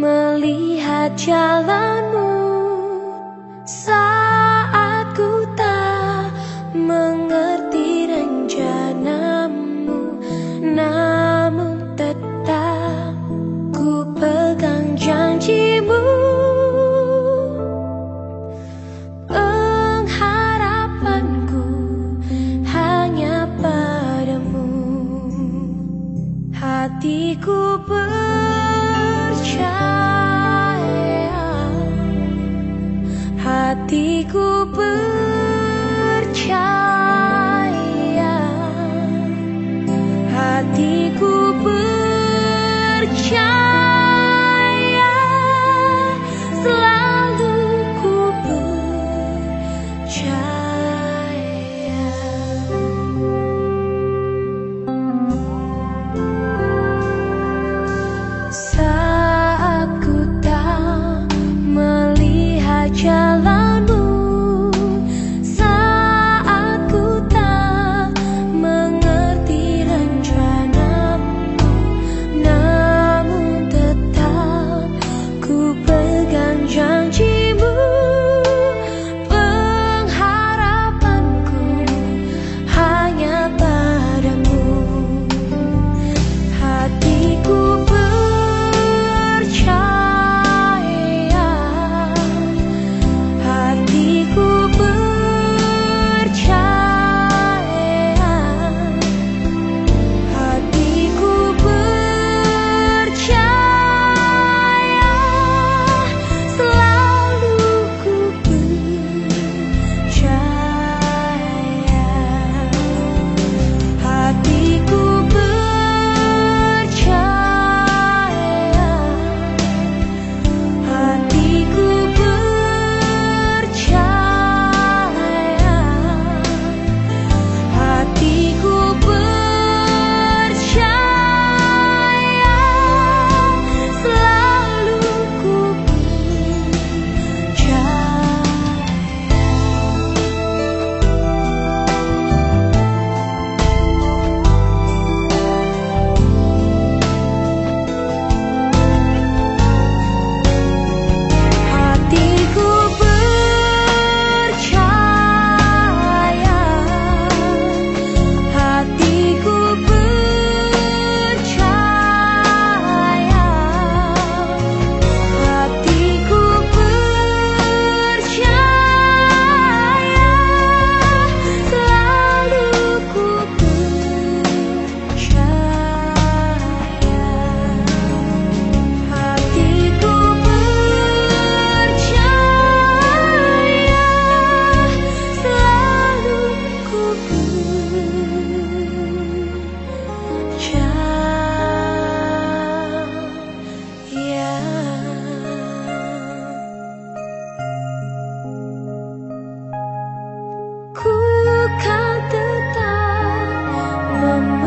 Melihat jalanmu Saat ku tak mengerti rencanamu Namun tetap ku pegang janjimu. Pengharapanku hanya padamu Hatiku ber such Amen.